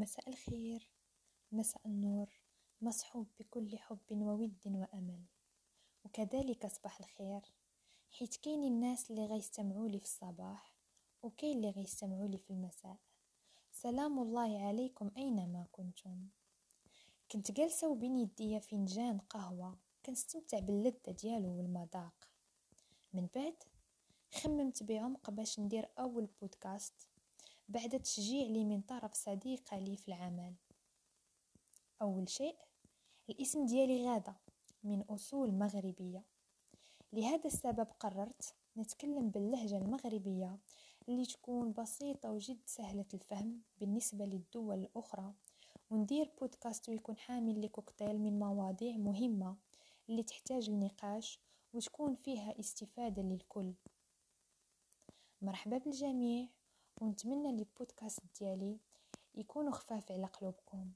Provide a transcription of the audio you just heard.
مساء الخير مساء النور مصحوب بكل حب وود وأمل. وكذلك صباح الخير. حيت كاين الناس اللي غيستمعوا لي في الصباح وكاين اللي غيستمعوا لي في المساء. سلام الله عليكم أينما كنتم. كنت جالسة وبين يديا فنجان قهوة كنستمتع باللذة ديالو والمذاق. من بعد خممت بعمق باش ندير أول بودكاست بعد تشجيع لي من طرف صديقة لي في العمل. أول شيء الاسم ديالي غادة من أصول مغربية. لهذا السبب قررت نتكلم باللهجة المغربية اللي تكون بسيطة وجد سهلة الفهم بالنسبة للدول الأخرى. وندير بودكاست ويكون حامل لكوكتيل من مواضيع مهمة اللي تحتاج النقاش وتكون فيها استفادة للكل. مرحبا بالجميع. ونتمنى لي بودكاست ديالي يكونوا خفاف على قلوبكم.